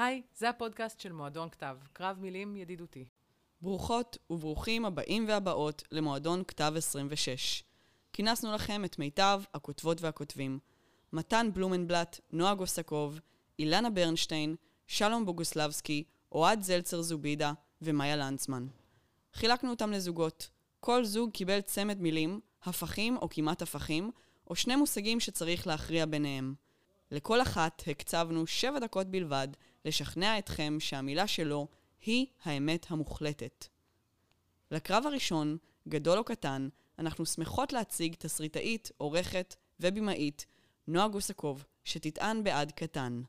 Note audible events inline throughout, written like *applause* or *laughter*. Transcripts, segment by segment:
היי, זה הפודקאסט של מועדון כתב, קרב מילים ידידותי. ברוכות וברוכים הבאים והבאות למועדון כתב 26. כינסנו לכם את מיטב הכותבות והכותבים. מתן בלומנבלט, נועה גוסקוב, אילנה ברנשטיין, שלום בוגוסלבסקי, אוהד זלצר זובידה ומאיה לנצמן. חילקנו אותם לזוגות. כל זוג קיבל צמד מילים, הפכים או כמעט הפכים, או שני מושגים שצריך להכריע ביניהם. לכל אחת הקצבנו שבע דקות בלבד לשכנע אתכם שהמילה שלו היא האמת המוחלטת. לקרב הראשון, גדול או קטן, אנחנו שמחות להציג תסריטאית, עורכת ובימאית, נועה גוסקוב, שתטען בעד קטן.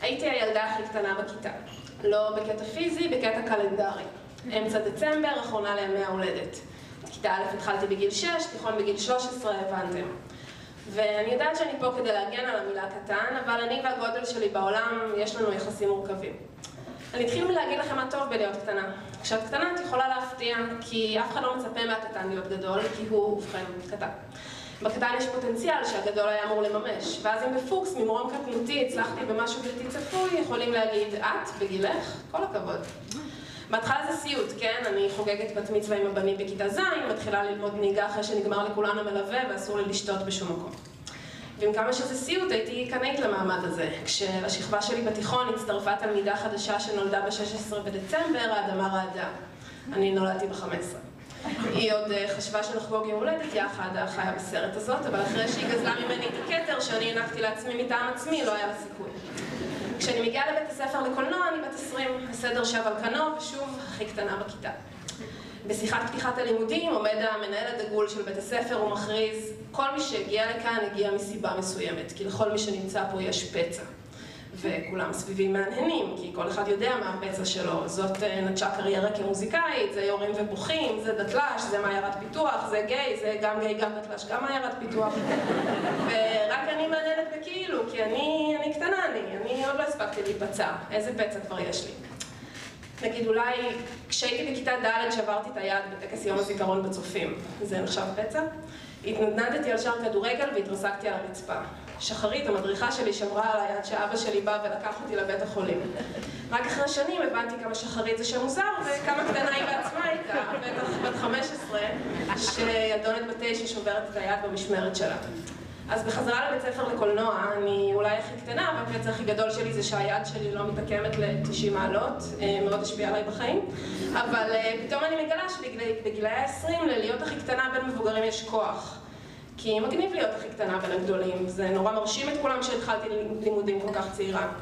הייתי הילדה הכי קטנה בכיתה. לא בקטע פיזי, בקטע קלנדרי. אמצע דצמבר, אחרונה לימי ההולדת. את כיתה א' התחלתי בגיל 6, תיכון בגיל 13, הבנתם. ואני יודעת שאני פה כדי להגן על המילה קטן, אבל אני והגודל שלי בעולם, יש לנו יחסים מורכבים. אני אתחיל מלהגיד לכם מה טוב בלהיות קטנה. כשאת קטנה את יכולה להפתיע, כי אף אחד לא מצפה מהקטן להיות גדול, כי הוא, ובכן, קטן. בקטן יש פוטנציאל שהגדול היה אמור לממש, ואז אם בפוקס, ממרום קטנותי, הצלחתי במשהו בלתי צפוי, יכולים להגיד, את, בגילך, כל הכבוד. בהתחלה זה סיוט, כן? אני חוגגת בת מצווה עם הבנים בכיתה ז', מתחילה ללמוד נהיגה אחרי שנגמר לכולן המלווה ואסור לי לשתות בשום מקום. ועם כמה שזה סיוט, הייתי קנאית למעמד הזה. כשלשכבה שלי בתיכון הצטרפה תלמידה חדשה שנולדה ב-16 בדצמבר, האדמה רעדה. אני נולדתי ב-15. היא עוד אה, חשבה שנחגוג יום הולדת יחד, החיה בסרט הזאת, אבל אחרי שהיא גזלה ממני את הכתר שאני הנקתי לעצמי מטעם עצמי, לא היה לה סיכוי. כשאני מגיעה לבית הספר לקולנוע, אני בת 20, הסדר שב על כנו, ושוב, הכי קטנה בכיתה. בשיחת פתיחת הלימודים עומד המנהל הדגול של בית הספר ומכריז, כל מי שהגיע לכאן הגיע מסיבה מסוימת, כי לכל מי שנמצא פה יש פצע. וכולם סביבי מהנהנים, כי כל אחד יודע מה הפצע שלו. זאת אה, נטשה קריירה כמוזיקאית, זה יורים ובוכים, זה דתל"ש, זה מעיירת פיתוח, זה גיי, זה גם גיי, גם דתל"ש, גם מעיירת פיתוח. *laughs* ורק אני מהנהנת בכאילו, כי אני, אני קטנה אני, אני עוד לא הספקתי להיפצע. איזה פצע כבר יש לי? נגיד אולי כשהייתי בכיתה ד' שברתי את היד בטקס יום הזיכרון בצופים, זה נחשב פצע? התנדנדתי על שער כדורגל והתרסקתי על הרצפה. שחרית, המדריכה שלי, שמרה על היד שאבא שלי בא ולקח אותי לבית החולים. רק אחרי שנים הבנתי כמה שחרית זה שם מוזר וכמה קטנה היא בעצמה הייתה, בטח בת 15, שילדונת בת תשע שוברת את היד במשמרת שלה. אז בחזרה לבית ספר לקולנוע, אני אולי הכי קטנה, אבל הפצע הכי גדול שלי זה שהיד שלי לא מתעקמת ל-90 מעלות, אה, מאוד השפיע עליי בחיים, אבל אה, פתאום אני מגלה שבגילאי ה-20 ללהיות הכי קטנה בין מבוגרים יש כוח. כי מגניב להיות הכי קטנה בין הגדולים, זה נורא מרשים את כולם שהתחלתי לימודים כל כך צעירה.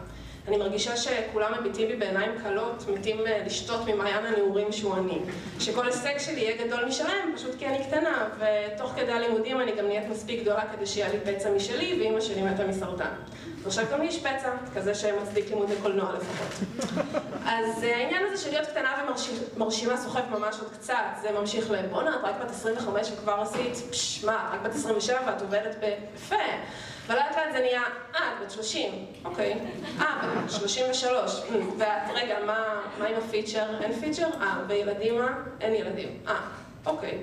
אני מרגישה שכולם מביטים בי בעיניים כלות, מתים אה, לשתות ממעיין הנעורים שהוא אני. שכל הישג שלי יהיה גדול משלם, פשוט כי אני קטנה, ותוך כדי הלימודים אני גם נהיית מספיק גדולה כדי שיהיה לי פצע משלי, ואימא שלי מתה מסרטן. ועכשיו גם לי יש פצע, כזה שמצדיק לימודי קולנוע לפחות. אז אה, העניין הזה של להיות קטנה ומרשימה סוחב ממש עוד קצת, זה ממשיך לבואנה, את רק בת 25 וכבר עשית, פשש, מה, רק בת 27 ואת עובדת ביפה. ולאט לאט זה נהיה, אה, את בת 30, אוקיי. אה, בת 33. ואת, רגע, מה, עם הפיצ'ר? אין פיצ'ר? אה, וילדים מה? אין ילדים. אה, אוקיי.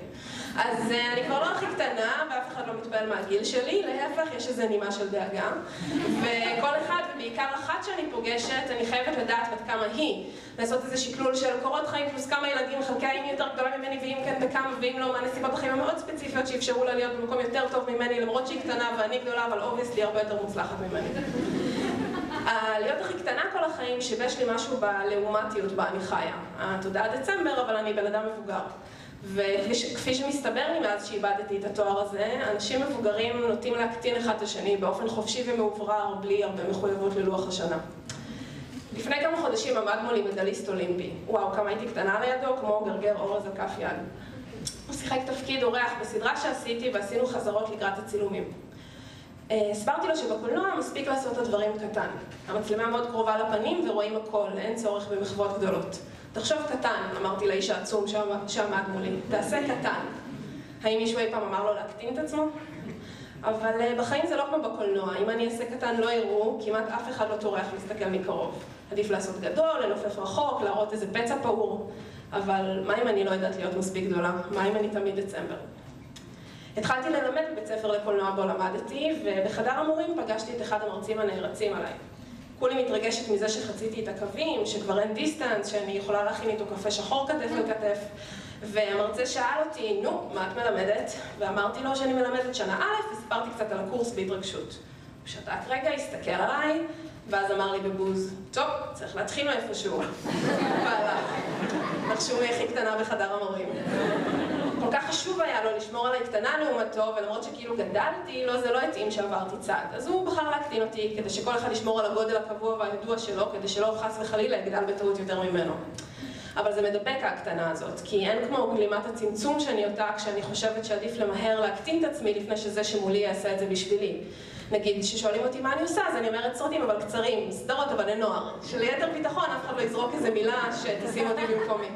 אז אה, אני כבר לא הכי קטנה, ואף אחד לא מתפעל מהגיל שלי, להפך, יש איזה נימה של דאגה. וכל אחד, ובעיקר אחת שאני פוגשת, אני חייבת לדעת בת כמה היא. לעשות איזה שקלול של קורות חיים פלוס כמה ילדים, חלקה אם יותר גדולה ממני, ואם כן בכמה, ואם לא, מה נסיבות החיים המאוד ספציפיות שאפשרו לה להיות במקום יותר טוב ממני, למרות שהיא קטנה ואני גדולה, אבל obviously הרבה יותר מוצלחת ממני. להיות הכי קטנה כל החיים שיבש לי משהו בלעומתיות בה אני חיה. התודעה דצמבר, אבל אני בן אדם מבוגר. וכפי שמסתבר לי מאז שאיבדתי את התואר הזה, אנשים מבוגרים נוטים להקטין אחד את השני באופן חופשי ומאוברר, בלי הרבה מחויבות ללוח השנה. לפני כמה חודשים עמד מולי מדליסט אולימפי. וואו, כמה הייתי קטנה לידו, כמו גרגר אורז על כף יד. הוא שיחק תפקיד אורח בסדרה שעשיתי ועשינו חזרות לקראת הצילומים. אה, הסברתי לו שבקולנוע מספיק לעשות את הדברים קטן. המצלמה מאוד קרובה לפנים ורואים הכל, אין צורך במחוות גדולות. תחשוב קטן, אמרתי לאיש העצום שעמד מולי, תעשה קטן. האם מישהו אי פעם אמר לו להקטין את עצמו? אבל אה, בחיים זה לא כמו בקולנוע, אם אני אעשה קטן לא יראו, כמעט אף אחד לא טורח להסתכל מקרוב. עדיף לעשות גדול, לנופף רחוק, להראות איזה פצע פעור, אבל מה אם אני לא יודעת להיות מספיק גדולה? מה אם אני תמיד דצמבר? התחלתי ללמד בבית ספר לקולנוע בו למדתי, ובחדר המורים פגשתי את אחד המרצים הנערצים עליי. כולי מתרגשת מזה שחציתי את הקווים, שכבר אין דיסטנס, שאני יכולה להכין איתו קפה שחור כתף אל כתף. והמרצה שאל אותי, נו, מה את מלמדת? ואמרתי לו שאני מלמדת שנה א', וסיפרתי קצת על הקורס בהתרגשות. הוא שתק רגע, הסתכל עליי, ואז אמר לי בבוז, טוב, צריך להתחיל מאיפשהו. *laughs* והלך. נחשו מי הכי קטנה בחדר המורים. כך חשוב היה לו לשמור עליי קטנה לעומתו, ולמרות שכאילו גדלתי, לא, זה לא התאים שעברתי צעד. אז הוא בחר להקטין אותי, כדי שכל אחד ישמור על הגודל הקבוע והידוע שלו, כדי שלא חס וחלילה יגדל בטעות יותר ממנו. אבל זה מדבק ההקטנה הזאת, כי אין כמו גלימת הצמצום שאני אותה כשאני חושבת שעדיף למהר להקטין את עצמי לפני שזה שמולי יעשה את זה בשבילי. נגיד, כששואלים אותי מה אני עושה, אז אני אומרת סרטים אבל קצרים, סדרות אבל אין נוער. שליתר ביטחון אף אחד לא יזרוק איזה מילה שתשים אותי במקומי.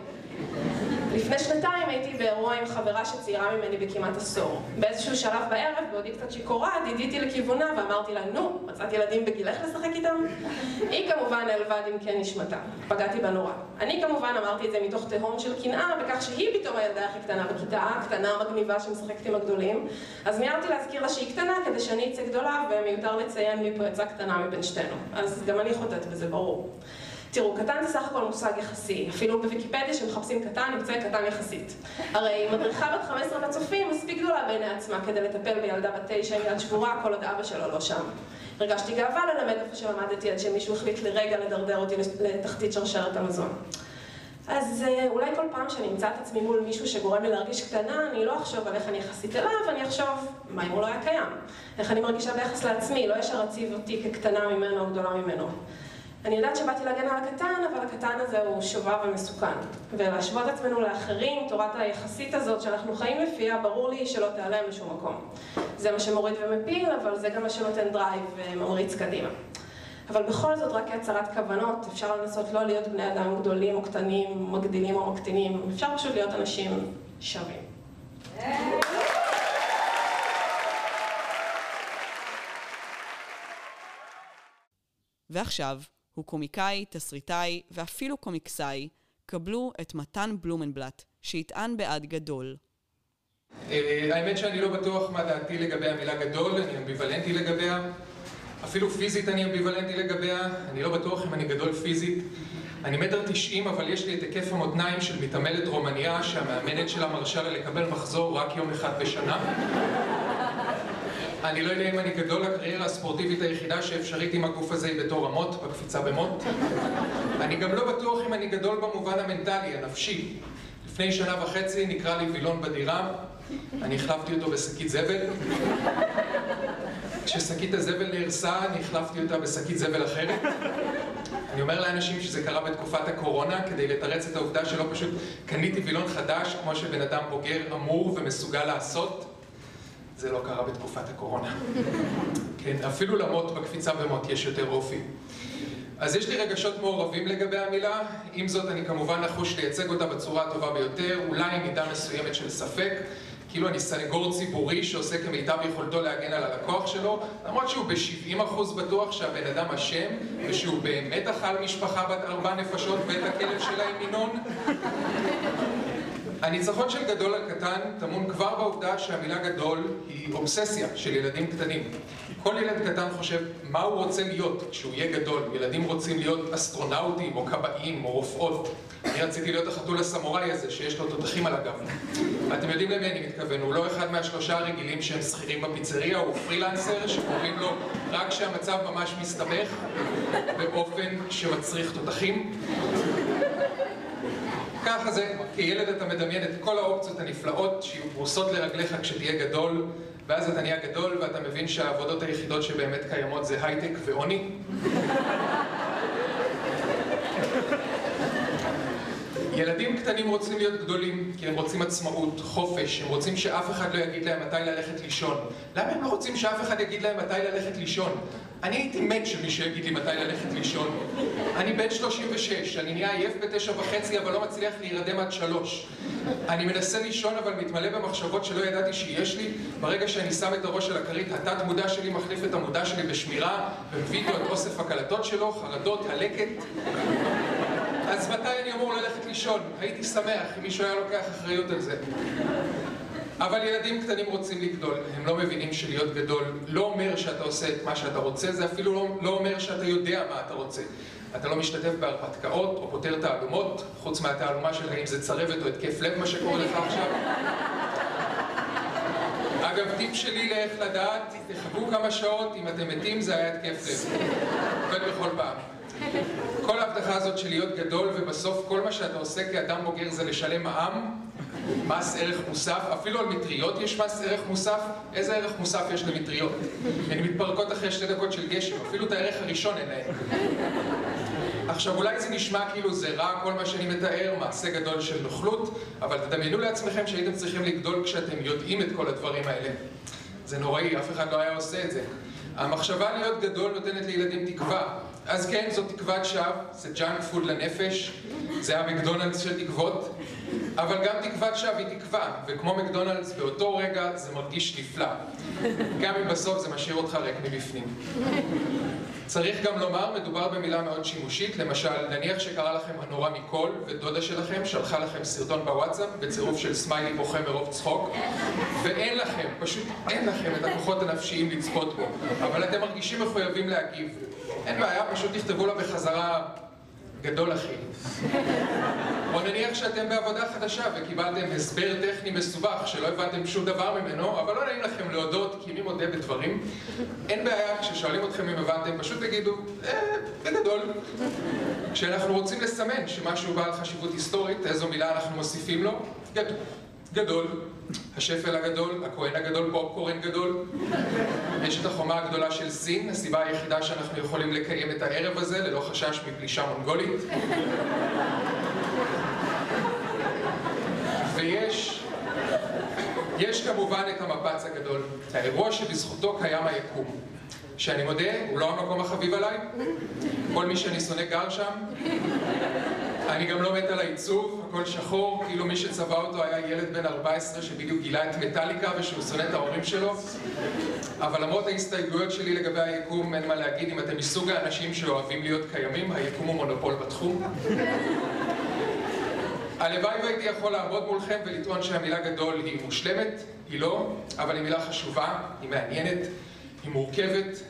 לפני שנתיים הייתי באירוע עם חברה שצעירה ממני בכמעט עשור. באיזשהו שלב בערב, בעודי קצת שיכורה, דידיתי לכיוונה ואמרתי לה, נו, מצאת ילדים בגילך לשחק איתם? היא כמובן נעלבה עמקי נשמתה. פגעתי בה נורא. אני כמובן אמרתי את זה מתוך תהום של קנאה, בכך שהיא פתאום הילדה הכי קטנה בכיתה, הקטנה המגניבה שמשחקת עם הגדולים. אז מיהרתי להזכיר לה שהיא קטנה כדי שאני אצא גדולה, ומיותר לציין יצא קטנה מבין שתינו. אז גם אני חוטאת בזה, ברור. תראו, קטן זה סך הכל מושג יחסי. אפילו בוויקיפדיה שמחפשים קטן, נמצא קטן יחסית. הרי מדריכה בת 15 בצופים מספיק גדולה בעיני עצמה כדי לטפל בילדה בת 9 עם יד שבורה כל עוד אבא שלו לא שם. הרגשתי גאווה ללמד איפה שלמדתי עד שמישהו החליט לרגע לדרדר אותי לתחתית שרשרת המזון. אז אה, אולי כל פעם שאני אמצא את עצמי מול מישהו שגורם לי להרגיש קטנה, אני לא אחשוב על איך אני יחסית אליו, אני אחשוב מה אם הוא לא היה קיים. איך אני מרגישה ביחס לעצמי, לא ישר אציב אותי כקטנה ממנו או גדולה ממנו. אני יודעת שבאתי להגן על הקטן, אבל הקטן הזה הוא שובב ומסוכן. ולהשוות עצמנו לאחרים, תורת היחסית הזאת שאנחנו חיים לפיה, ברור לי שלא תיעלם לשום מקום. זה מה שמוריד ומפיל, אבל זה גם מה שנותן drive וממריץ קדימה. אבל בכל זאת, רק כהצהרת כוונות, אפשר לנסות לא להיות בני אדם גדולים או קטנים, מגדילים או מקטינים, אפשר פשוט להיות אנשים שווים. ועכשיו, הוא קומיקאי, תסריטאי ואפילו קומיקסאי, קבלו את מתן בלומנבלט, שיטען בעד גדול. אה, האמת שאני לא בטוח מה דעתי לגבי המילה גדול, אני אמביוולנטי לגביה. אפילו פיזית אני אמביוולנטי לגביה, אני לא בטוח אם אני גדול פיזית. אני מטר תשעים, אבל יש לי את היקף המותניים של מתעמלת רומניה שהמאמנת שלה מרשה לה לקבל מחזור רק יום אחד בשנה. אני לא יודע אם אני גדול, הקריירה הספורטיבית היחידה שאפשרית עם הגוף הזה היא בתור המוט, בקפיצה במוט. אני גם לא בטוח אם אני גדול במובן המנטלי, הנפשי. לפני שנה וחצי נקרא לי וילון בדירה, אני החלפתי אותו בשקית זבל. כששקית הזבל נהרסה, אני החלפתי אותה בשקית זבל אחרת. אני אומר לאנשים שזה קרה בתקופת הקורונה, כדי לתרץ את העובדה שלא פשוט קניתי וילון חדש, כמו שבן אדם בוגר אמור ומסוגל לעשות. זה לא קרה בתקופת הקורונה. כן, אפילו למוט בקפיצה במוט יש יותר אופי. אז יש לי רגשות מעורבים לגבי המילה, עם זאת אני כמובן נחוש לייצג אותה בצורה הטובה ביותר, אולי עם מידה מסוימת של ספק, כאילו אני סנגור ציבורי שעושה כמיטב יכולתו להגן על הלקוח שלו, למרות שהוא ב-70% בטוח שהבן אדם אשם, ושהוא באמת אכל משפחה בת ארבע נפשות ואת הכלב שלה עם ינון. הניצחון של גדול על קטן טמון כבר בעובדה שהמילה גדול היא אובססיה של ילדים קטנים. כל ילד קטן חושב מה הוא רוצה להיות כשהוא יהיה גדול. ילדים רוצים להיות אסטרונאוטים או כבאים או רופאות. אני רציתי להיות החתול הסמוראי הזה שיש לו תותחים על הגב. ואתם יודעים למי אני מתכוון, הוא לא אחד מהשלושה הרגילים שהם שכירים בפיצריה, הוא פרילנסר שקוראים לו רק כשהמצב ממש מסתבך באופן שמצריך תותחים. ככה זה, כילד אתה מדמיין את כל האופציות הנפלאות שיהיו פרוסות לרגליך כשתהיה גדול, ואז אתה נהיה גדול ואתה מבין שהעבודות היחידות שבאמת קיימות זה הייטק ועוני. ילדים קטנים רוצים להיות גדולים, כי הם רוצים עצמאות, חופש, הם רוצים שאף אחד לא יגיד להם מתי ללכת לישון. למה הם לא רוצים שאף אחד יגיד להם מתי ללכת לישון? אני הייתי מת שמישהו יגיד לי מתי ללכת לישון. אני בן 36, אני נהיה עייף בתשע וחצי, אבל לא מצליח להירדם עד שלוש. אני מנסה לישון, אבל מתמלא במחשבות שלא ידעתי שיש לי. ברגע שאני שם את הראש על הכרית, התת מודע שלי מחליף את המודע שלי בשמירה, ומביא איתו את אוסף הקלטות שלו, חרדות, הלקט. אז מתי אני אמור ללכת לישון? הייתי שמח אם מישהו היה לוקח אחריות על זה. אבל ילדים קטנים רוצים לגדול, הם לא מבינים שלהיות גדול לא אומר שאתה עושה את מה שאתה רוצה, זה אפילו לא, לא אומר שאתה יודע מה אתה רוצה. אתה לא משתתף בהרפתקאות או פותר תעלומות, חוץ מהתעלומה של האם זה צרבת או התקף לב מה שקורה לך עכשיו. אגב, טיפ שלי לאיך לדעת, תחכו כמה שעות, אם אתם מתים זה היה התקף לב. עובד בכל פעם. כל ההבטחה הזאת של להיות גדול ובסוף כל מה שאתה עושה כאדם בוגר זה לשלם מע"מ, מס ערך מוסף, אפילו על מטריות יש מס ערך מוסף, איזה ערך מוסף יש למטריות? הן מתפרקות אחרי שתי דקות של גשם, אפילו את הערך הראשון אין להן. עכשיו אולי זה נשמע כאילו זה רע כל מה שאני מתאר, מעשה גדול של נוכלות, אבל תדמיינו לעצמכם שהייתם צריכים לגדול כשאתם יודעים את כל הדברים האלה. זה נוראי, אף אחד לא היה עושה את זה. המחשבה להיות גדול נותנת לילדים תקווה. אז כן, זו תקוות שווא, זה junk food לנפש, זה המקדונלדס של תקוות, אבל גם תקוות שווא היא תקווה, וכמו מקדונלדס, באותו רגע זה מרגיש נפלא. גם אם בסוף זה משאיר אותך ריק מבפנים. צריך גם לומר, מדובר במילה מאוד שימושית, למשל, נניח שקרה לכם הנורא מכל, ודודה שלכם שלחה לכם סרטון בוואטסאפ בצירוף של סמיילי בוכה מרוב צחוק, ואין לכם, פשוט אין לכם את הכוחות הנפשיים לצפות בו, אבל אתם מרגישים מחויבים להגיב. אין בעיה, פשוט תכתבו לה בחזרה גדול אחי. *laughs* או נניח שאתם בעבודה חדשה וקיבלתם הסבר טכני מסובך שלא הבנתם שום דבר ממנו, אבל לא נעים לכם להודות, כי מי מודה בדברים. אין בעיה, כששואלים אתכם אם הבנתם, פשוט תגידו, אה, בגדול. כשאנחנו רוצים לסמן שמשהו בעל חשיבות היסטורית, איזו מילה אנחנו מוסיפים לו? גדול. גדול. השפל הגדול, הכהן הגדול, פופקורן גדול. יש את החומה הגדולה של סין, הסיבה היחידה שאנחנו יכולים לקיים את הערב הזה ללא חשש מפלישה מונגולית. ויש, יש כמובן את המפץ הגדול, האירוע שבזכותו קיים היקום. שאני מודה, הוא לא המקום החביב עליי. כל מי שאני שונא גר שם. אני גם לא מת על העיצוב, הכל שחור, כאילו מי שצבע אותו היה ילד בן 14 שבדיוק גילה את מטאליקה ושהוא שונא את ההורים שלו. אבל למרות ההסתייגויות שלי לגבי היקום, אין מה להגיד, אם אתם מסוג האנשים שאוהבים להיות קיימים, היקום הוא מונופול בתחום. הלוואי והייתי יכול לעמוד מולכם ולטעון שהמילה גדול היא מושלמת, היא לא, אבל היא מילה חשובה, היא מעניינת, היא מורכבת,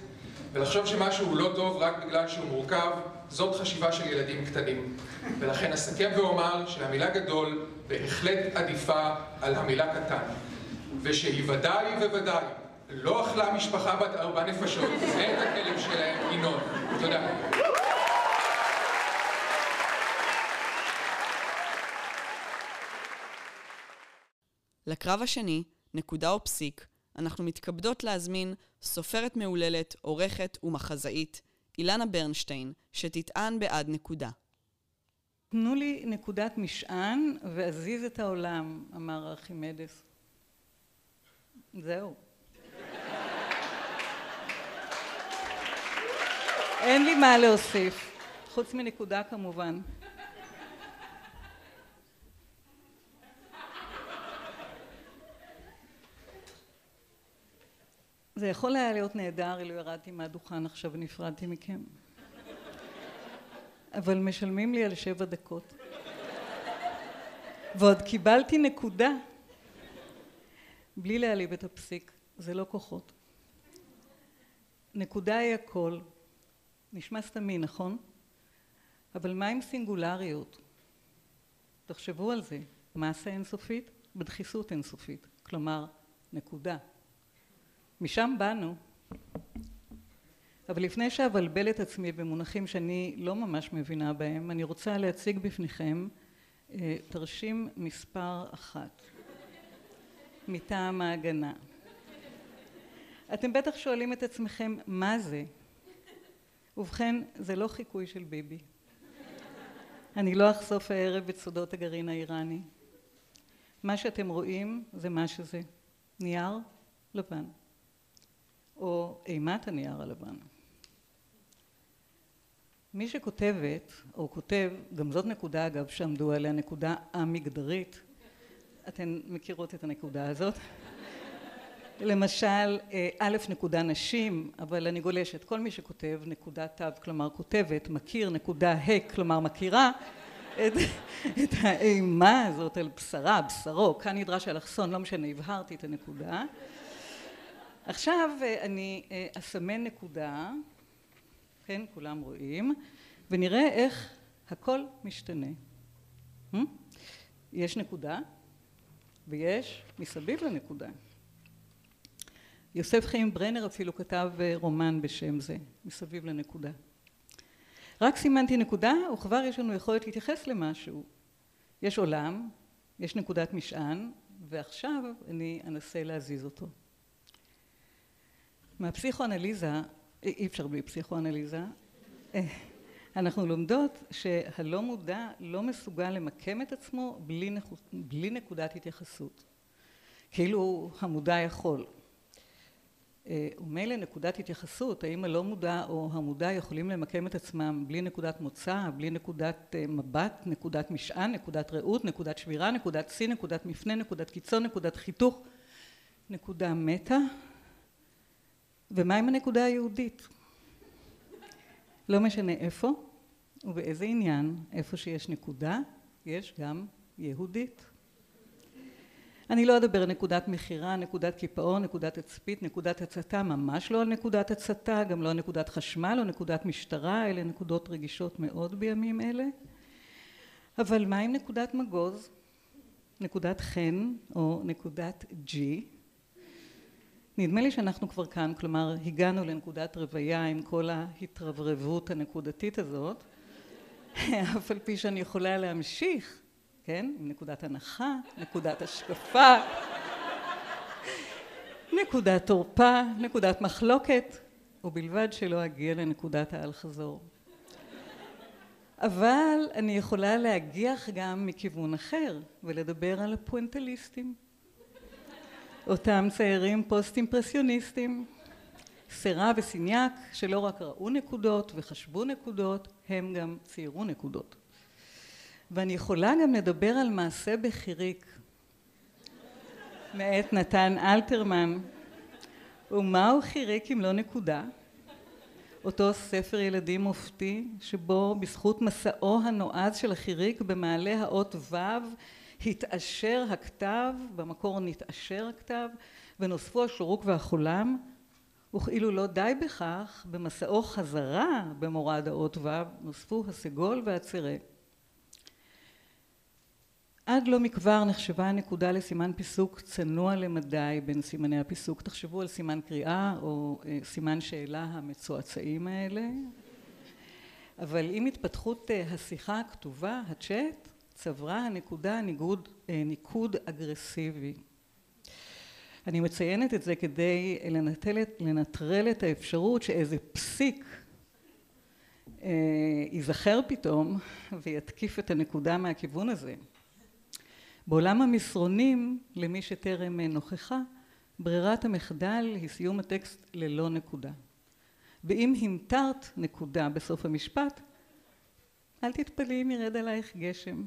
ולחשוב שמשהו הוא לא טוב רק בגלל שהוא מורכב, זאת חשיבה של ילדים קטנים. ולכן אסכם ואומר שהמילה גדול בהחלט עדיפה על המילה קטן. ושהיא ודאי וודאי לא אכלה משפחה בת ארבע נפשות ואת הכלב שלהם, ינון. תודה. לקרב השני, נקודה או פסיק, אנחנו מתכבדות להזמין סופרת מהוללת, עורכת ומחזאית, אילנה ברנשטיין, שתטען בעד נקודה. תנו לי נקודת משען ואזיז את העולם, אמר ארכימדס. זהו. אין לי מה להוסיף, חוץ מנקודה כמובן. זה יכול היה להיות נהדר אילו ירדתי מהדוכן עכשיו ונפרדתי מכם. אבל משלמים לי על שבע דקות. ועוד קיבלתי נקודה. בלי להעליב את הפסיק, זה לא כוחות. נקודה היא הכל. נשמע סתמי, נכון? אבל מה עם סינגולריות? תחשבו על זה. מעשה אינסופית בדחיסות אינסופית. כלומר, נקודה. משם באנו. אבל לפני שאבלבל את עצמי במונחים שאני לא ממש מבינה בהם, אני רוצה להציג בפניכם אה, תרשים מספר אחת מטעם ההגנה. אתם בטח שואלים את עצמכם מה זה? ובכן, זה לא חיקוי של ביבי. אני לא אחשוף הערב את סודות הגרעין האיראני. מה שאתם רואים זה מה שזה, נייר לבן. או אימת הנייר הלבן. מי שכותבת, או כותב, גם זאת נקודה אגב שעמדו עליה, נקודה המגדרית, אתן מכירות את הנקודה הזאת. למשל, א' נקודה נשים, אבל אני גולשת, כל מי שכותב נקודה תו, כלומר כותבת, מכיר, נקודה ה', כלומר מכירה, את, את האימה הזאת על בשרה, בשרו, כאן נדרש אלכסון, לא משנה, הבהרתי את הנקודה. עכשיו אני אסמן נקודה, כן, כולם רואים, ונראה איך הכל משתנה. יש נקודה, ויש מסביב לנקודה. יוסף חיים ברנר אפילו כתב רומן בשם זה, מסביב לנקודה. רק סימנתי נקודה וכבר יש לנו יכולת להתייחס למשהו. יש עולם, יש נקודת משען, ועכשיו אני אנסה להזיז אותו. מהפסיכואנליזה, אי אפשר בלי פסיכואנליזה, אנחנו לומדות שהלא מודע לא מסוגל למקם את עצמו בלי, בלי נקודת התייחסות. כאילו המודע יכול. אה, ומילא נקודת התייחסות, האם הלא מודע או המודע יכולים למקם את עצמם בלי נקודת מוצא, בלי נקודת אה, מבט, נקודת משען, נקודת ראות, נקודת שבירה, נקודת שיא, נקודת מפנה, נקודת קיצון, נקודת חיתוך, נקודה מטה. ומה עם הנקודה היהודית? לא משנה איפה ובאיזה עניין, איפה שיש נקודה, יש גם יהודית. אני לא אדבר על נקודת מכירה, נקודת קיפאון, נקודת תצפית, נקודת הצתה, ממש לא על נקודת הצתה, גם לא על נקודת חשמל או נקודת משטרה, אלה נקודות רגישות מאוד בימים אלה. אבל מה עם נקודת מגוז, נקודת חן או נקודת G? נדמה לי שאנחנו כבר כאן, כלומר הגענו לנקודת רוויה עם כל ההתרברבות הנקודתית הזאת, *laughs* אף על פי שאני יכולה להמשיך כן? עם נקודת הנחה, נקודת השקפה, *laughs* נקודת תורפה, נקודת מחלוקת, ובלבד שלא אגיע לנקודת האל חזור. אבל אני יכולה להגיח גם מכיוון אחר ולדבר על הפואנטליסטים. אותם ציירים פוסט אימפרסיוניסטים, סרה וסיניאק שלא רק ראו נקודות וחשבו נקודות, הם גם ציירו נקודות. ואני יכולה גם לדבר על מעשה בחיריק מאת נתן אלתרמן ומהו חיריק אם לא נקודה? אותו ספר ילדים מופתי שבו בזכות מסעו הנועז של החיריק במעלה האות ו' התעשר הכתב, במקור נתעשר הכתב ונוספו השורוק והחולם וכאילו לא די בכך במסעו חזרה במורד האות ו' נוספו הסגול והצירה עד לא מכבר נחשבה הנקודה לסימן פיסוק צנוע למדי בין סימני הפיסוק. תחשבו על סימן קריאה או אה, סימן שאלה המצועצעים האלה. אבל עם התפתחות אה, השיחה הכתובה, הצ'אט, צברה הנקודה ניגוד, אה, ניקוד אגרסיבי. אני מציינת את זה כדי לנטל, לנטרל את האפשרות שאיזה פסיק ייזכר פתאום ויתקיף את הנקודה מהכיוון הזה. בעולם המסרונים, למי שטרם נוכחה, ברירת המחדל היא סיום הטקסט ללא נקודה. ואם המטרת נקודה בסוף המשפט, אל תתפלאי אם ירד עלייך גשם.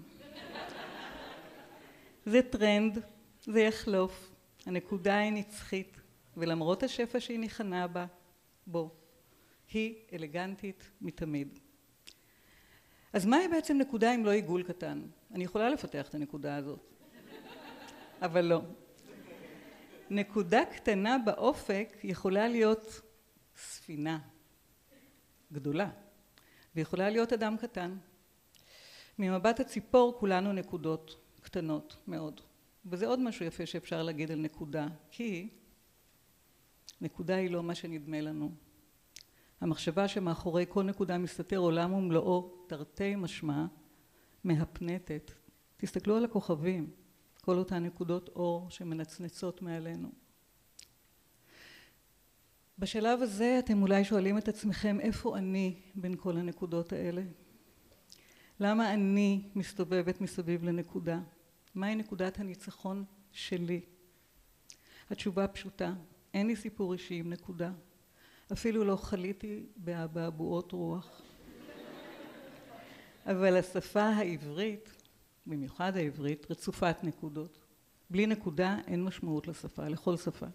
זה טרנד, זה יחלוף, הנקודה היא נצחית, ולמרות השפע שהיא ניחנה בה, בוא, היא אלגנטית מתמיד. אז מהי בעצם נקודה אם לא עיגול קטן? אני יכולה לפתח את הנקודה הזאת, אבל לא. נקודה קטנה באופק יכולה להיות ספינה גדולה, ויכולה להיות אדם קטן. ממבט הציפור כולנו נקודות קטנות מאוד. וזה עוד משהו יפה שאפשר להגיד על נקודה, כי נקודה היא לא מה שנדמה לנו. המחשבה שמאחורי כל נקודה מסתתר עולם ומלואו תרתי משמע מהפנטת. תסתכלו על הכוכבים, כל אותן נקודות אור שמנצנצות מעלינו. בשלב הזה אתם אולי שואלים את עצמכם איפה אני בין כל הנקודות האלה? למה אני מסתובבת מסביב לנקודה? מהי נקודת הניצחון שלי? התשובה פשוטה, אין לי סיפור אישי עם נקודה. אפילו לא חליתי באבעבועות רוח. אבל השפה העברית, במיוחד העברית, רצופת נקודות. בלי נקודה אין משמעות לשפה, לכל שפה.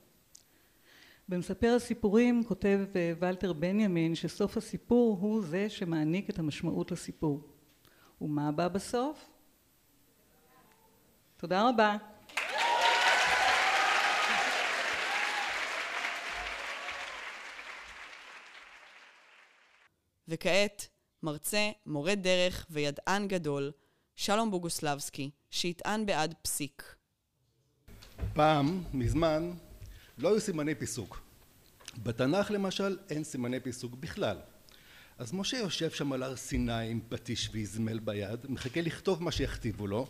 במספר הסיפורים כותב ולטר בנימין שסוף הסיפור הוא זה שמעניק את המשמעות לסיפור. ומה בא בסוף? תודה רבה. וכעת, מרצה, מורה דרך וידען גדול, שלום בוגוסלבסקי, שיטען בעד פסיק. פעם, מזמן, לא היו סימני פיסוק. בתנ"ך למשל אין סימני פיסוק בכלל. אז משה יושב שם על הר סיני עם פטיש ואזמל ביד, מחכה לכתוב מה שיכתיבו לו,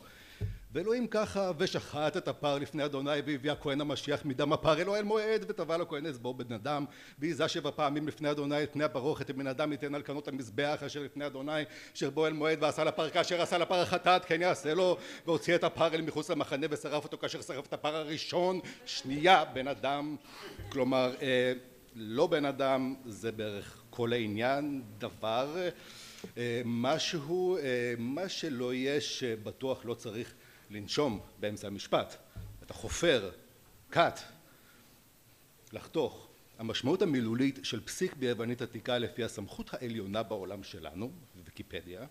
ואלוהים ככה ושחט את הפר לפני אדוני והביא הכהן המשיח מדם הפר אלו אל מועד וטבע לכהן אצבעו בן אדם. והיזה שבע פעמים לפני אדוני את פני הפרוכת ובן אדם ייתן על קנות המזבח אשר לפני אדוני אשר בו אל מועד ועשה לפר כאשר עשה לפר החטאת כן יעשה לו. והוציא את הפר אל מחוץ למחנה ושרף אותו כאשר שרף את הפר הראשון. שנייה בן אדם. כלומר אה, לא בן אדם זה בערך כל העניין. דבר אה, משהו אה, מה שלא יש בטוח לא צריך לנשום באמצע המשפט, אתה חופר, cut, לחתוך. המשמעות המילולית של פסיק ביוונית עתיקה לפי הסמכות העליונה בעולם שלנו, ויקיפדיה,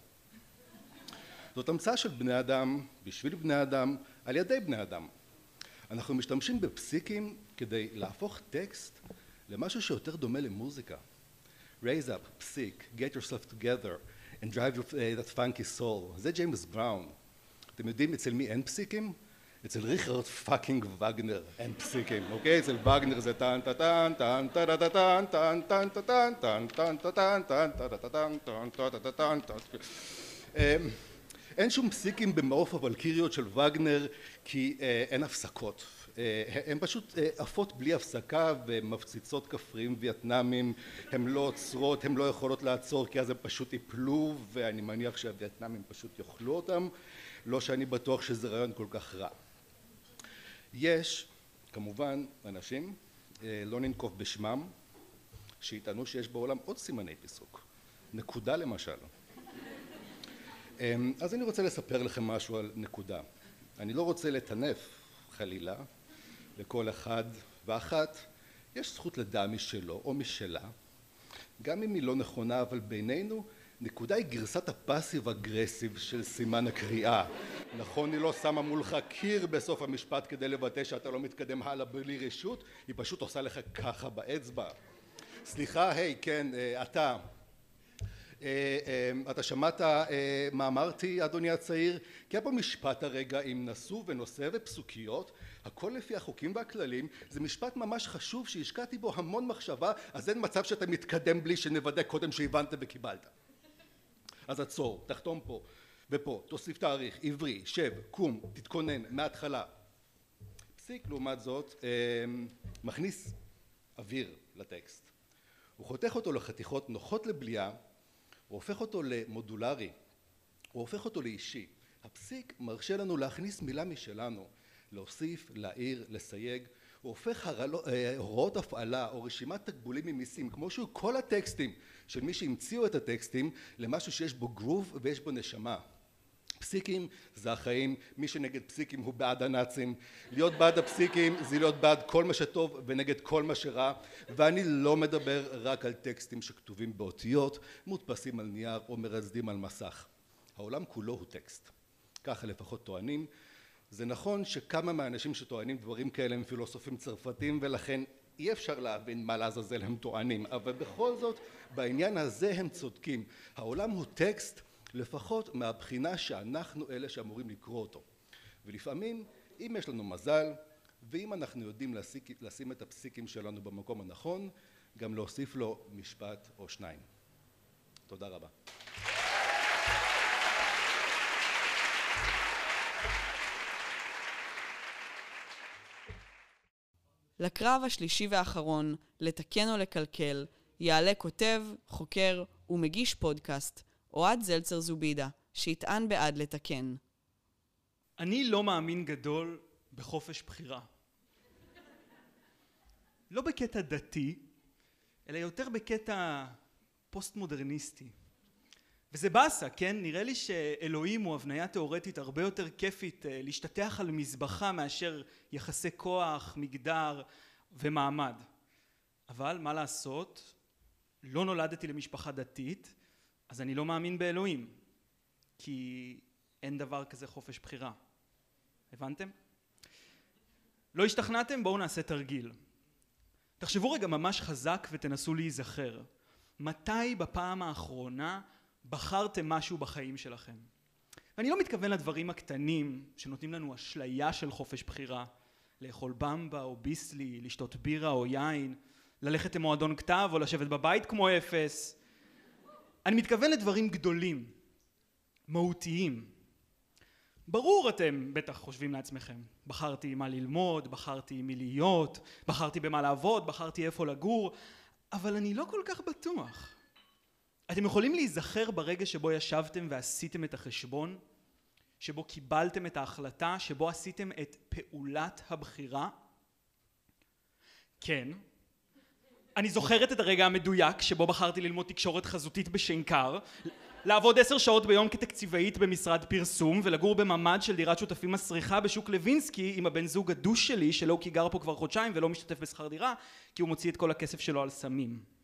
זאת המצאה של בני אדם, בשביל בני אדם, על ידי בני אדם. אנחנו משתמשים בפסיקים כדי להפוך טקסט למשהו שיותר דומה למוזיקה. raise up, פסיק, get yourself together and drive your, uh, that funky soul. זה ג'יימס בראון. אתם יודעים אצל מי אין פסיקים? אצל ריכרד fucking וגנר אין פסיקים, אוקיי? אצל וגנר זה טן טה טן טן טה טה טן טן טן טה טן טן טן טה טן טן טה טה טן טן טה טה טן טן אין שום פסיקים במעוף הוולקיריות של וגנר כי אין הפסקות הן פשוט עפות בלי הפסקה ומפציצות כפריים וייטנאמים הן לא עוצרות הן לא יכולות לעצור כי אז הן פשוט יפלו ואני מניח שהווייטנאמים פשוט יאכלו אותם לא שאני בטוח שזה רעיון כל כך רע. יש כמובן אנשים, לא ננקוב בשמם, שיטענו שיש בעולם עוד סימני פיסוק, נקודה למשל. אז אני רוצה לספר לכם משהו על נקודה. אני לא רוצה לטנף חלילה, לכל אחד ואחת יש זכות לדעה משלו או משלה, גם אם היא לא נכונה, אבל בינינו נקודה היא גרסת הפאסיב אגרסיב של סימן הקריאה. נכון, היא לא שמה מולך קיר בסוף המשפט כדי לבטא שאתה לא מתקדם הלאה בלי רשות, היא פשוט עושה לך ככה באצבע. סליחה, היי, כן, אתה. אתה שמעת מה אמרתי, אדוני הצעיר? כי היה פה משפט הרגע עם נשוא ונושא ופסוקיות, הכל לפי החוקים והכללים, זה משפט ממש חשוב שהשקעתי בו המון מחשבה, אז אין מצב שאתה מתקדם בלי שנוודא קודם שהבנת וקיבלת. אז עצור, תחתום פה ופה, תוסיף תאריך, עברי, שב, קום, תתכונן, מההתחלה. פסיק לעומת זאת מכניס אוויר לטקסט. הוא חותך אותו לחתיכות נוחות לבליעה, הוא הופך אותו למודולרי, הוא הופך אותו לאישי. הפסיק מרשה לנו להכניס מילה משלנו, להוסיף, להעיר, לסייג, הוא הופך הוראות הפעלה או רשימת תקבולים ממיסים כמו שהוא כל הטקסטים של מי שהמציאו את הטקסטים למשהו שיש בו גרוב ויש בו נשמה. פסיקים זה החיים, מי שנגד פסיקים הוא בעד הנאצים, להיות בעד הפסיקים זה להיות בעד כל מה שטוב ונגד כל מה שרע ואני לא מדבר רק על טקסטים שכתובים באותיות, מודפסים על נייר או מרזדים על מסך. העולם כולו הוא טקסט, ככה לפחות טוענים זה נכון שכמה מהאנשים שטוענים דברים כאלה הם פילוסופים צרפתים ולכן אי אפשר להבין מה לעזאזל הם טוענים אבל בכל זאת בעניין הזה הם צודקים העולם הוא טקסט לפחות מהבחינה שאנחנו אלה שאמורים לקרוא אותו ולפעמים אם יש לנו מזל ואם אנחנו יודעים לשים את הפסיקים שלנו במקום הנכון גם להוסיף לו משפט או שניים. תודה רבה. לקרב השלישי והאחרון, לתקן או לקלקל, יעלה כותב, חוקר ומגיש פודקאסט, אוהד זלצר זובידה, שיטען בעד לתקן. אני לא מאמין גדול בחופש בחירה. לא בקטע דתי, אלא יותר בקטע פוסט-מודרניסטי. וזה באסה, כן? נראה לי שאלוהים הוא הבניה תיאורטית הרבה יותר כיפית להשתטח על מזבחה מאשר יחסי כוח, מגדר ומעמד. אבל מה לעשות? לא נולדתי למשפחה דתית, אז אני לא מאמין באלוהים. כי אין דבר כזה חופש בחירה. הבנתם? לא השתכנעתם? בואו נעשה תרגיל. תחשבו רגע ממש חזק ותנסו להיזכר. מתי בפעם האחרונה בחרתם משהו בחיים שלכם? ואני לא מתכוון לדברים הקטנים שנותנים לנו אשליה של חופש בחירה, לאכול במבה או ביסלי, לשתות בירה או יין, ללכת למועדון כתב או לשבת בבית כמו אפס. אני מתכוון לדברים גדולים, מהותיים. ברור אתם בטח חושבים לעצמכם, בחרתי מה ללמוד, בחרתי מי להיות, בחרתי במה לעבוד, בחרתי איפה לגור, אבל אני לא כל כך בטוח. אתם יכולים להיזכר ברגע שבו ישבתם ועשיתם את החשבון, שבו קיבלתם את ההחלטה, שבו עשיתם את פעולת הבחירה? כן. אני זוכרת את הרגע המדויק שבו בחרתי ללמוד תקשורת חזותית בשנקר, לעבוד עשר שעות ביום כתקציבאית במשרד פרסום ולגור בממ"ד של דירת שותפים מסריחה בשוק לוינסקי עם הבן זוג הגוש שלי שלא כי גר פה כבר חודשיים ולא משתתף בשכר דירה כי הוא מוציא את כל הכסף שלו על סמים.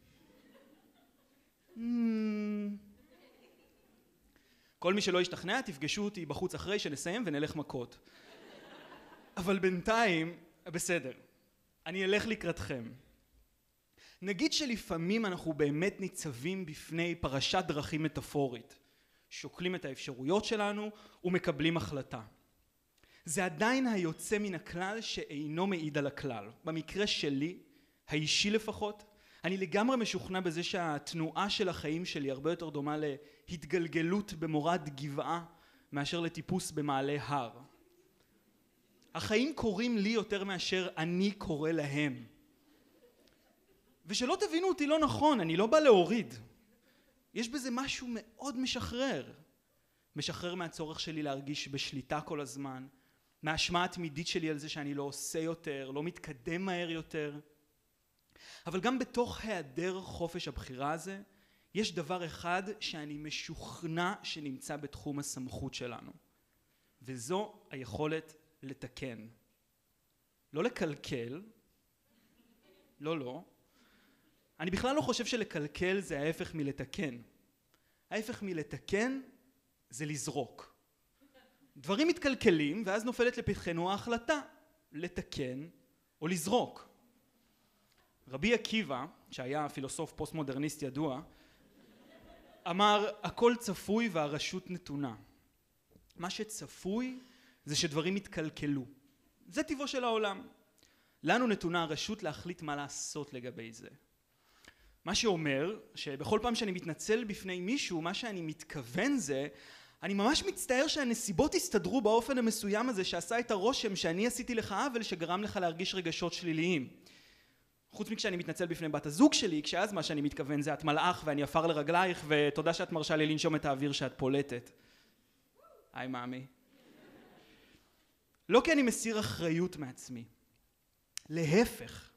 Hmm. כל מי שלא ישתכנע תפגשו אותי בחוץ אחרי שנסיים ונלך מכות. אבל בינתיים, בסדר, אני אלך לקראתכם. נגיד שלפעמים אנחנו באמת ניצבים בפני פרשת דרכים מטאפורית, שוקלים את האפשרויות שלנו ומקבלים החלטה. זה עדיין היוצא מן הכלל שאינו מעיד על הכלל. במקרה שלי, האישי לפחות, אני לגמרי משוכנע בזה שהתנועה של החיים שלי הרבה יותר דומה להתגלגלות במורד גבעה מאשר לטיפוס במעלה הר. החיים קורים לי יותר מאשר אני קורא להם. ושלא תבינו אותי לא נכון, אני לא בא להוריד. יש בזה משהו מאוד משחרר. משחרר מהצורך שלי להרגיש בשליטה כל הזמן, מהאשמה התמידית שלי על זה שאני לא עושה יותר, לא מתקדם מהר יותר. אבל גם בתוך היעדר חופש הבחירה הזה, יש דבר אחד שאני משוכנע שנמצא בתחום הסמכות שלנו, וזו היכולת לתקן. לא לקלקל, לא לא, אני בכלל לא חושב שלקלקל זה ההפך מלתקן. ההפך מלתקן זה לזרוק. דברים מתקלקלים ואז נופלת לפתחנו ההחלטה לתקן או לזרוק. רבי עקיבא, שהיה פילוסוף פוסט מודרניסט ידוע, אמר הכל צפוי והרשות נתונה. מה שצפוי זה שדברים יתקלקלו. זה טבעו של העולם. לנו נתונה הרשות להחליט מה לעשות לגבי זה. מה שאומר שבכל פעם שאני מתנצל בפני מישהו מה שאני מתכוון זה אני ממש מצטער שהנסיבות הסתדרו באופן המסוים הזה שעשה את הרושם שאני עשיתי לך עוול שגרם לך להרגיש רגשות שליליים חוץ מכשאני מתנצל בפני בת הזוג שלי כשאז מה שאני מתכוון זה את מלאך ואני עפר לרגלייך ותודה שאת מרשה לי לנשום את האוויר שאת פולטת היי מאמי לא כי אני מסיר אחריות מעצמי להפך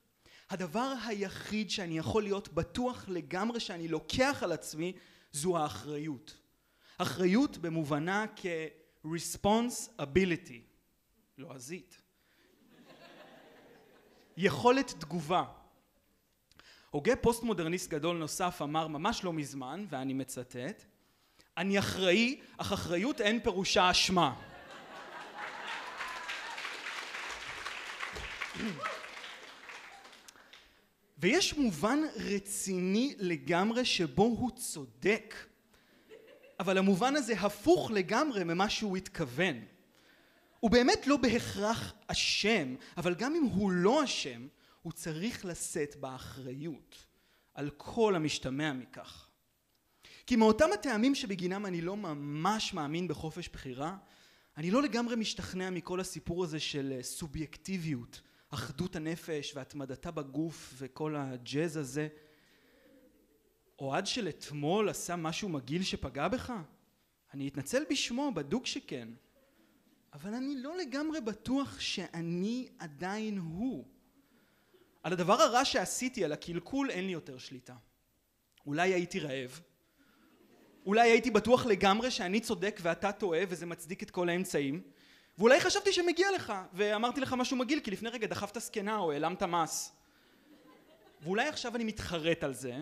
הדבר היחיד שאני יכול להיות בטוח לגמרי שאני לוקח על עצמי זו האחריות. אחריות במובנה כ-responsibility, לועזית. יכולת תגובה. הוגה פוסט מודרניסט גדול נוסף אמר ממש לא מזמן, ואני מצטט, אני אחראי, אך אחריות אין פירושה אשמה. ויש מובן רציני לגמרי שבו הוא צודק אבל המובן הזה הפוך לגמרי ממה שהוא התכוון הוא באמת לא בהכרח אשם אבל גם אם הוא לא אשם הוא צריך לשאת באחריות על כל המשתמע מכך כי מאותם הטעמים שבגינם אני לא ממש מאמין בחופש בחירה אני לא לגמרי משתכנע מכל הסיפור הזה של סובייקטיביות אחדות הנפש והתמדתה בגוף וכל הג'אז הזה אוהד של אתמול עשה משהו מגעיל שפגע בך? אני אתנצל בשמו, בדוק שכן. אבל אני לא לגמרי בטוח שאני עדיין הוא. על הדבר הרע שעשיתי, על הקלקול, אין לי יותר שליטה. אולי הייתי רעב. אולי הייתי בטוח לגמרי שאני צודק ואתה טועה וזה מצדיק את כל האמצעים. ואולי חשבתי שמגיע לך ואמרתי לך משהו מגעיל כי לפני רגע דחפת זקנה או העלמת מס ואולי עכשיו אני מתחרט על זה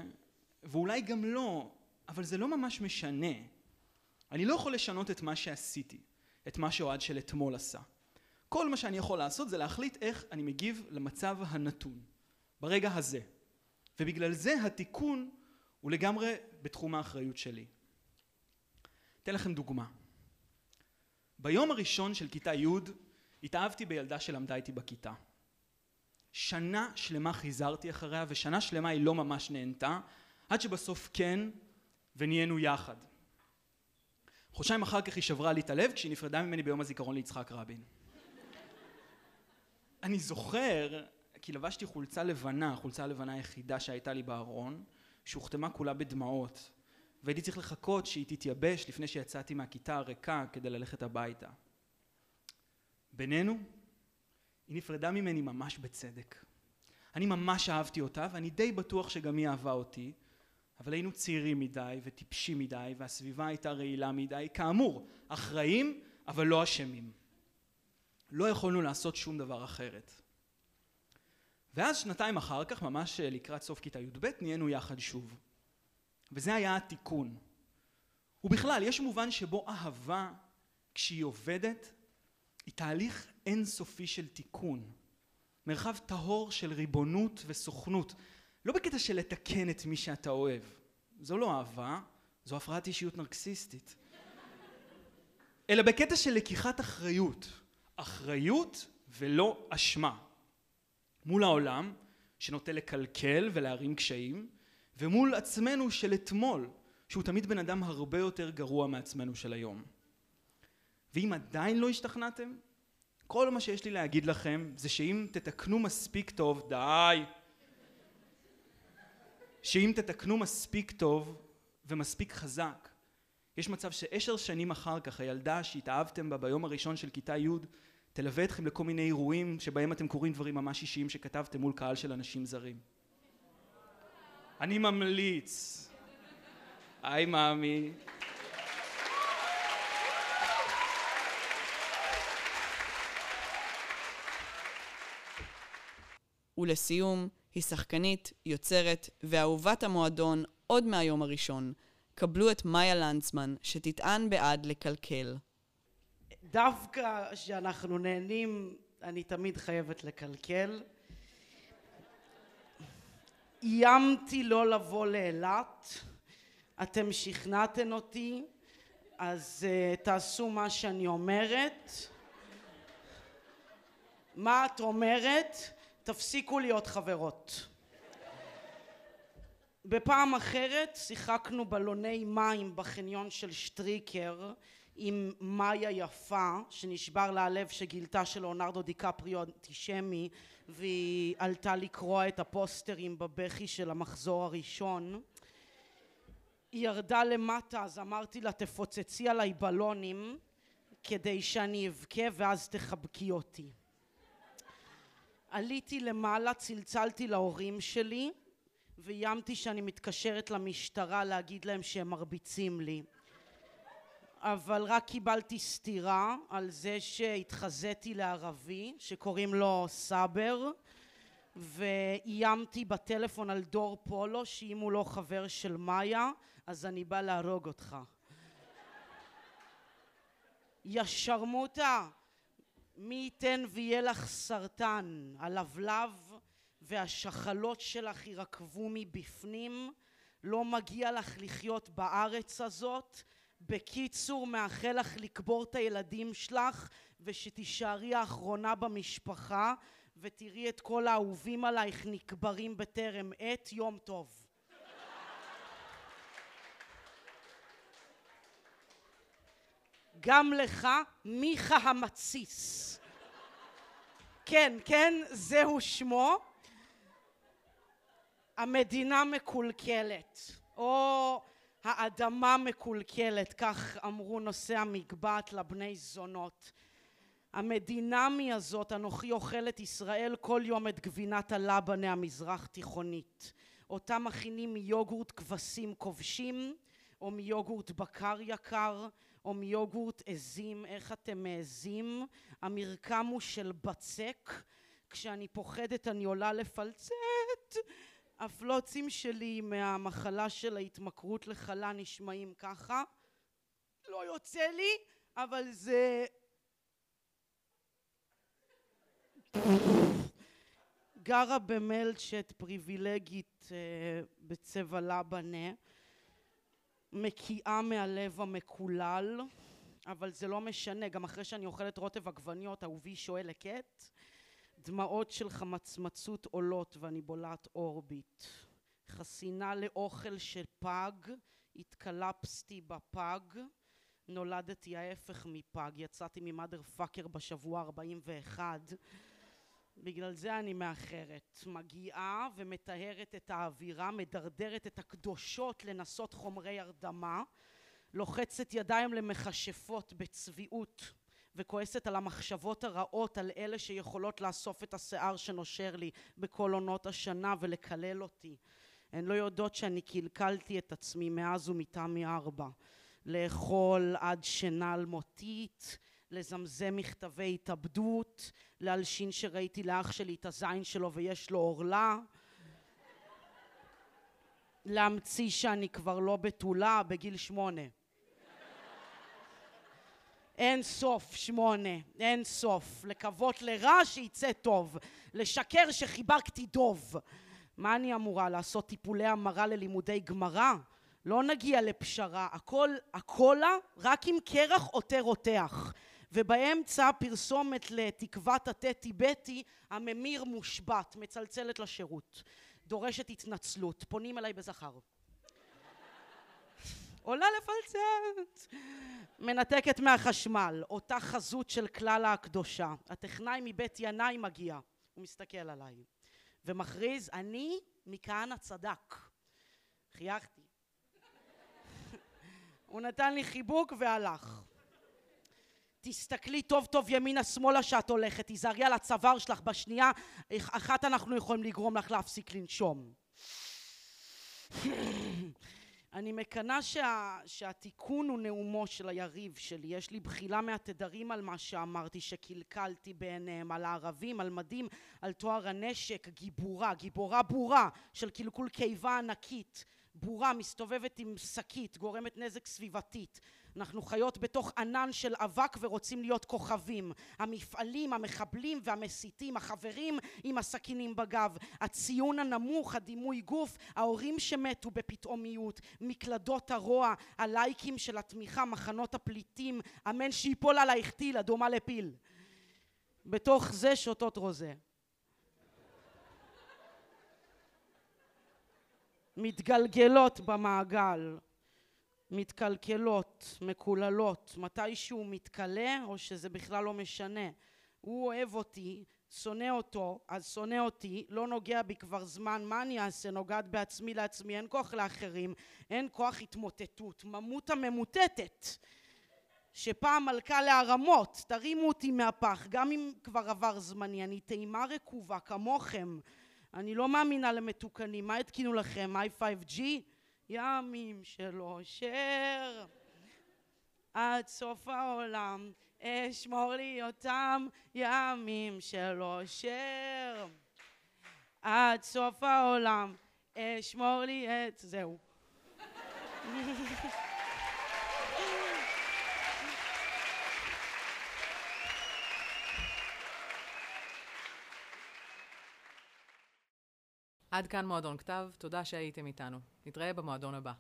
ואולי גם לא אבל זה לא ממש משנה אני לא יכול לשנות את מה שעשיתי, את מה שאוהד של אתמול עשה. כל מה שאני יכול לעשות זה להחליט איך אני מגיב למצב הנתון, ברגע הזה. ובגלל זה התיקון הוא לגמרי בתחום האחריות שלי. אתן לכם דוגמה. ביום הראשון של כיתה י' התאהבתי בילדה שלמדה איתי בכיתה. שנה שלמה חיזרתי אחריה ושנה שלמה היא לא ממש נהנתה עד שבסוף כן ונהיינו יחד. חודשיים אחר כך היא שברה לי את הלב כשהיא נפרדה ממני ביום הזיכרון ליצחק רבין. אני זוכר כי לבשתי חולצה לבנה, החולצה הלבנה היחידה שהייתה לי בארון, שהוחתמה כולה בדמעות, והייתי צריך לחכות שהיא תתייבש לפני שיצאתי מהכיתה הריקה כדי ללכת הביתה. בינינו, היא נפרדה ממני ממש בצדק. אני ממש אהבתי אותה ואני די בטוח שגם היא אהבה אותי, אבל היינו צעירים מדי וטיפשים מדי והסביבה הייתה רעילה מדי, כאמור, אחראים אבל לא אשמים. לא יכולנו לעשות שום דבר אחרת. ואז שנתיים אחר כך, ממש לקראת סוף כיתה י"ב, נהיינו יחד שוב. וזה היה התיקון. ובכלל, יש מובן שבו אהבה, כשהיא עובדת, היא תהליך אינסופי של תיקון. מרחב טהור של ריבונות וסוכנות. לא בקטע של לתקן את מי שאתה אוהב. זו לא אהבה, זו הפרעת אישיות נרקסיסטית. אלא בקטע של לקיחת אחריות. אחריות ולא אשמה. מול העולם, שנוטה לקלקל ולהרים קשיים, ומול עצמנו של אתמול, שהוא תמיד בן אדם הרבה יותר גרוע מעצמנו של היום. ואם עדיין לא השתכנעתם, כל מה שיש לי להגיד לכם זה שאם תתקנו מספיק טוב, די, שאם תתקנו מספיק טוב ומספיק חזק, יש מצב שעשר שנים אחר כך הילדה שהתאהבתם בה ביום הראשון של כיתה י' תלווה אתכם לכל מיני אירועים שבהם אתם קוראים דברים ממש אישיים שכתבתם מול קהל של אנשים זרים. אני ממליץ. היי מאמי. ולסיום, היא שחקנית, יוצרת ואהובת המועדון עוד מהיום הראשון. קבלו את מאיה לנצמן, שתטען בעד לקלקל. דווקא כשאנחנו נהנים, אני תמיד חייבת לקלקל. איימתי לא לבוא לאילת, אתם שכנעתם אותי, אז uh, תעשו מה שאני אומרת. מה את אומרת? תפסיקו להיות חברות. בפעם אחרת שיחקנו בלוני מים בחניון של שטריקר עם מאיה יפה שנשבר לה הלב שגילתה שלאונרדו דיקפריו אנטישמי והיא עלתה לקרוע את הפוסטרים בבכי של המחזור הראשון. היא ירדה למטה אז אמרתי לה תפוצצי עליי בלונים כדי שאני אבכה ואז תחבקי אותי. עליתי למעלה צלצלתי להורים שלי ואיימתי שאני מתקשרת למשטרה להגיד להם שהם מרביצים לי אבל רק קיבלתי סטירה על זה שהתחזיתי לערבי שקוראים לו סאבר ואיימתי בטלפון על דור פולו שאם הוא לא חבר של מאיה אז אני בא להרוג אותך. יא שרמוטה מי ייתן ויהיה לך סרטן. הלבלב והשחלות שלך ירקבו מבפנים. לא מגיע לך לחיות בארץ הזאת בקיצור מאחל לך לקבור את הילדים שלך ושתישארי האחרונה במשפחה ותראי את כל האהובים עלייך נקברים בטרם עת. יום טוב. גם לך מיכה המתסיס. כן כן זהו שמו. המדינה מקולקלת. או האדמה מקולקלת, כך אמרו נושאי המגבעת לבני זונות. המדינמי הזאת, אנוכי אוכלת ישראל כל יום את גבינת הלבנה המזרח תיכונית. אותה מכינים מיוגורט כבשים כובשים, או מיוגורט בקר יקר, או מיוגורט עזים, איך אתם מעזים? המרקם הוא של בצק, כשאני פוחדת אני עולה לפלצט הפלוצים שלי מהמחלה של ההתמכרות לחלה נשמעים ככה. לא יוצא לי, אבל זה... גרה במלצ'ט פריבילגית אה, בצבע לבנה, מקיאה מהלב המקולל, אבל זה לא משנה, גם אחרי שאני אוכלת רוטב עגבניות, אהובי שואל הקט, דמעות של חמצמצות עולות ואני בולעת אורביט. חסינה לאוכל של פג, התקלפסתי בפג, נולדתי ההפך מפג, יצאתי ממאדר פאקר בשבוע 41 בגלל זה אני מאחרת. מגיעה ומטהרת את האווירה, מדרדרת את הקדושות לנסות חומרי הרדמה, לוחצת ידיים למכשפות בצביעות וכועסת על המחשבות הרעות על אלה שיכולות לאסוף את השיער שנושר לי בכל עונות השנה ולקלל אותי. הן לא יודעות שאני קלקלתי את עצמי מאז ומתמי ארבע. לאכול עד שינה אלמותית, לזמזם מכתבי התאבדות, להלשין שראיתי לאח שלי את הזין שלו ויש לו עורלה, להמציא שאני כבר לא בתולה בגיל שמונה. אין סוף, שמונה, אין סוף. לקוות לרע שיצא טוב, לשקר שחיבקתי דוב. מה אני אמורה לעשות טיפולי המרה ללימודי גמרא? לא נגיע לפשרה, הכל, הקולה רק עם קרח עוטה רותח. ובאמצע פרסומת לתקוות התה טיבטי, הממיר מושבת, מצלצלת לשירות, דורשת התנצלות, פונים אליי בזכר. עולה לפלצת, מנתקת מהחשמל, אותה חזות של כלל הקדושה. הטכנאי מבית ינאי מגיע, הוא מסתכל עליי, ומכריז, אני מכהנא צדק. חייכתי. *laughs* הוא נתן לי חיבוק והלך. תסתכלי טוב טוב ימינה שמאלה שאת הולכת, תיזהרי על הצוואר שלך בשנייה, אחת אנחנו יכולים לגרום לך להפסיק לנשום. *laughs* אני מקנאה שה, שהתיקון הוא נאומו של היריב שלי, יש לי בחילה מהתדרים על מה שאמרתי שקלקלתי בעיניהם, על הערבים, על מדים, על טוהר הנשק, גיבורה, גיבורה בורה של קלקול קיבה ענקית, בורה מסתובבת עם שקית, גורמת נזק סביבתית אנחנו חיות בתוך ענן של אבק ורוצים להיות כוכבים. המפעלים, המחבלים והמסיתים, החברים עם הסכינים בגב, הציון הנמוך, הדימוי גוף, ההורים שמתו בפתאומיות, מקלדות הרוע, הלייקים של התמיכה, מחנות הפליטים, אמן שיפול עלייך טיל, הדומה לפיל. בתוך זה שותות רוזה. מתגלגלות במעגל. מתקלקלות, מקוללות, מתישהו מתכלה או שזה בכלל לא משנה. הוא אוהב אותי, שונא אותו, אז שונא אותי, לא נוגע בי כבר זמן, מה אני אעשה? נוגעת בעצמי לעצמי, אין כוח לאחרים, אין כוח התמוטטות, ממותה ממוטטת. שפעם מלכה להרמות, תרימו אותי מהפח, גם אם כבר עבר זמני, אני טעימה רקובה כמוכם, אני לא מאמינה למתוקנים, מה התקינו לכם? i5G? ימים של אושר עד סוף העולם אשמור לי אותם ימים של אושר עד סוף העולם אשמור לי את... זהו. *laughs* עד כאן מועדון כתב, תודה שהייתם איתנו. נתראה במועדון הבא.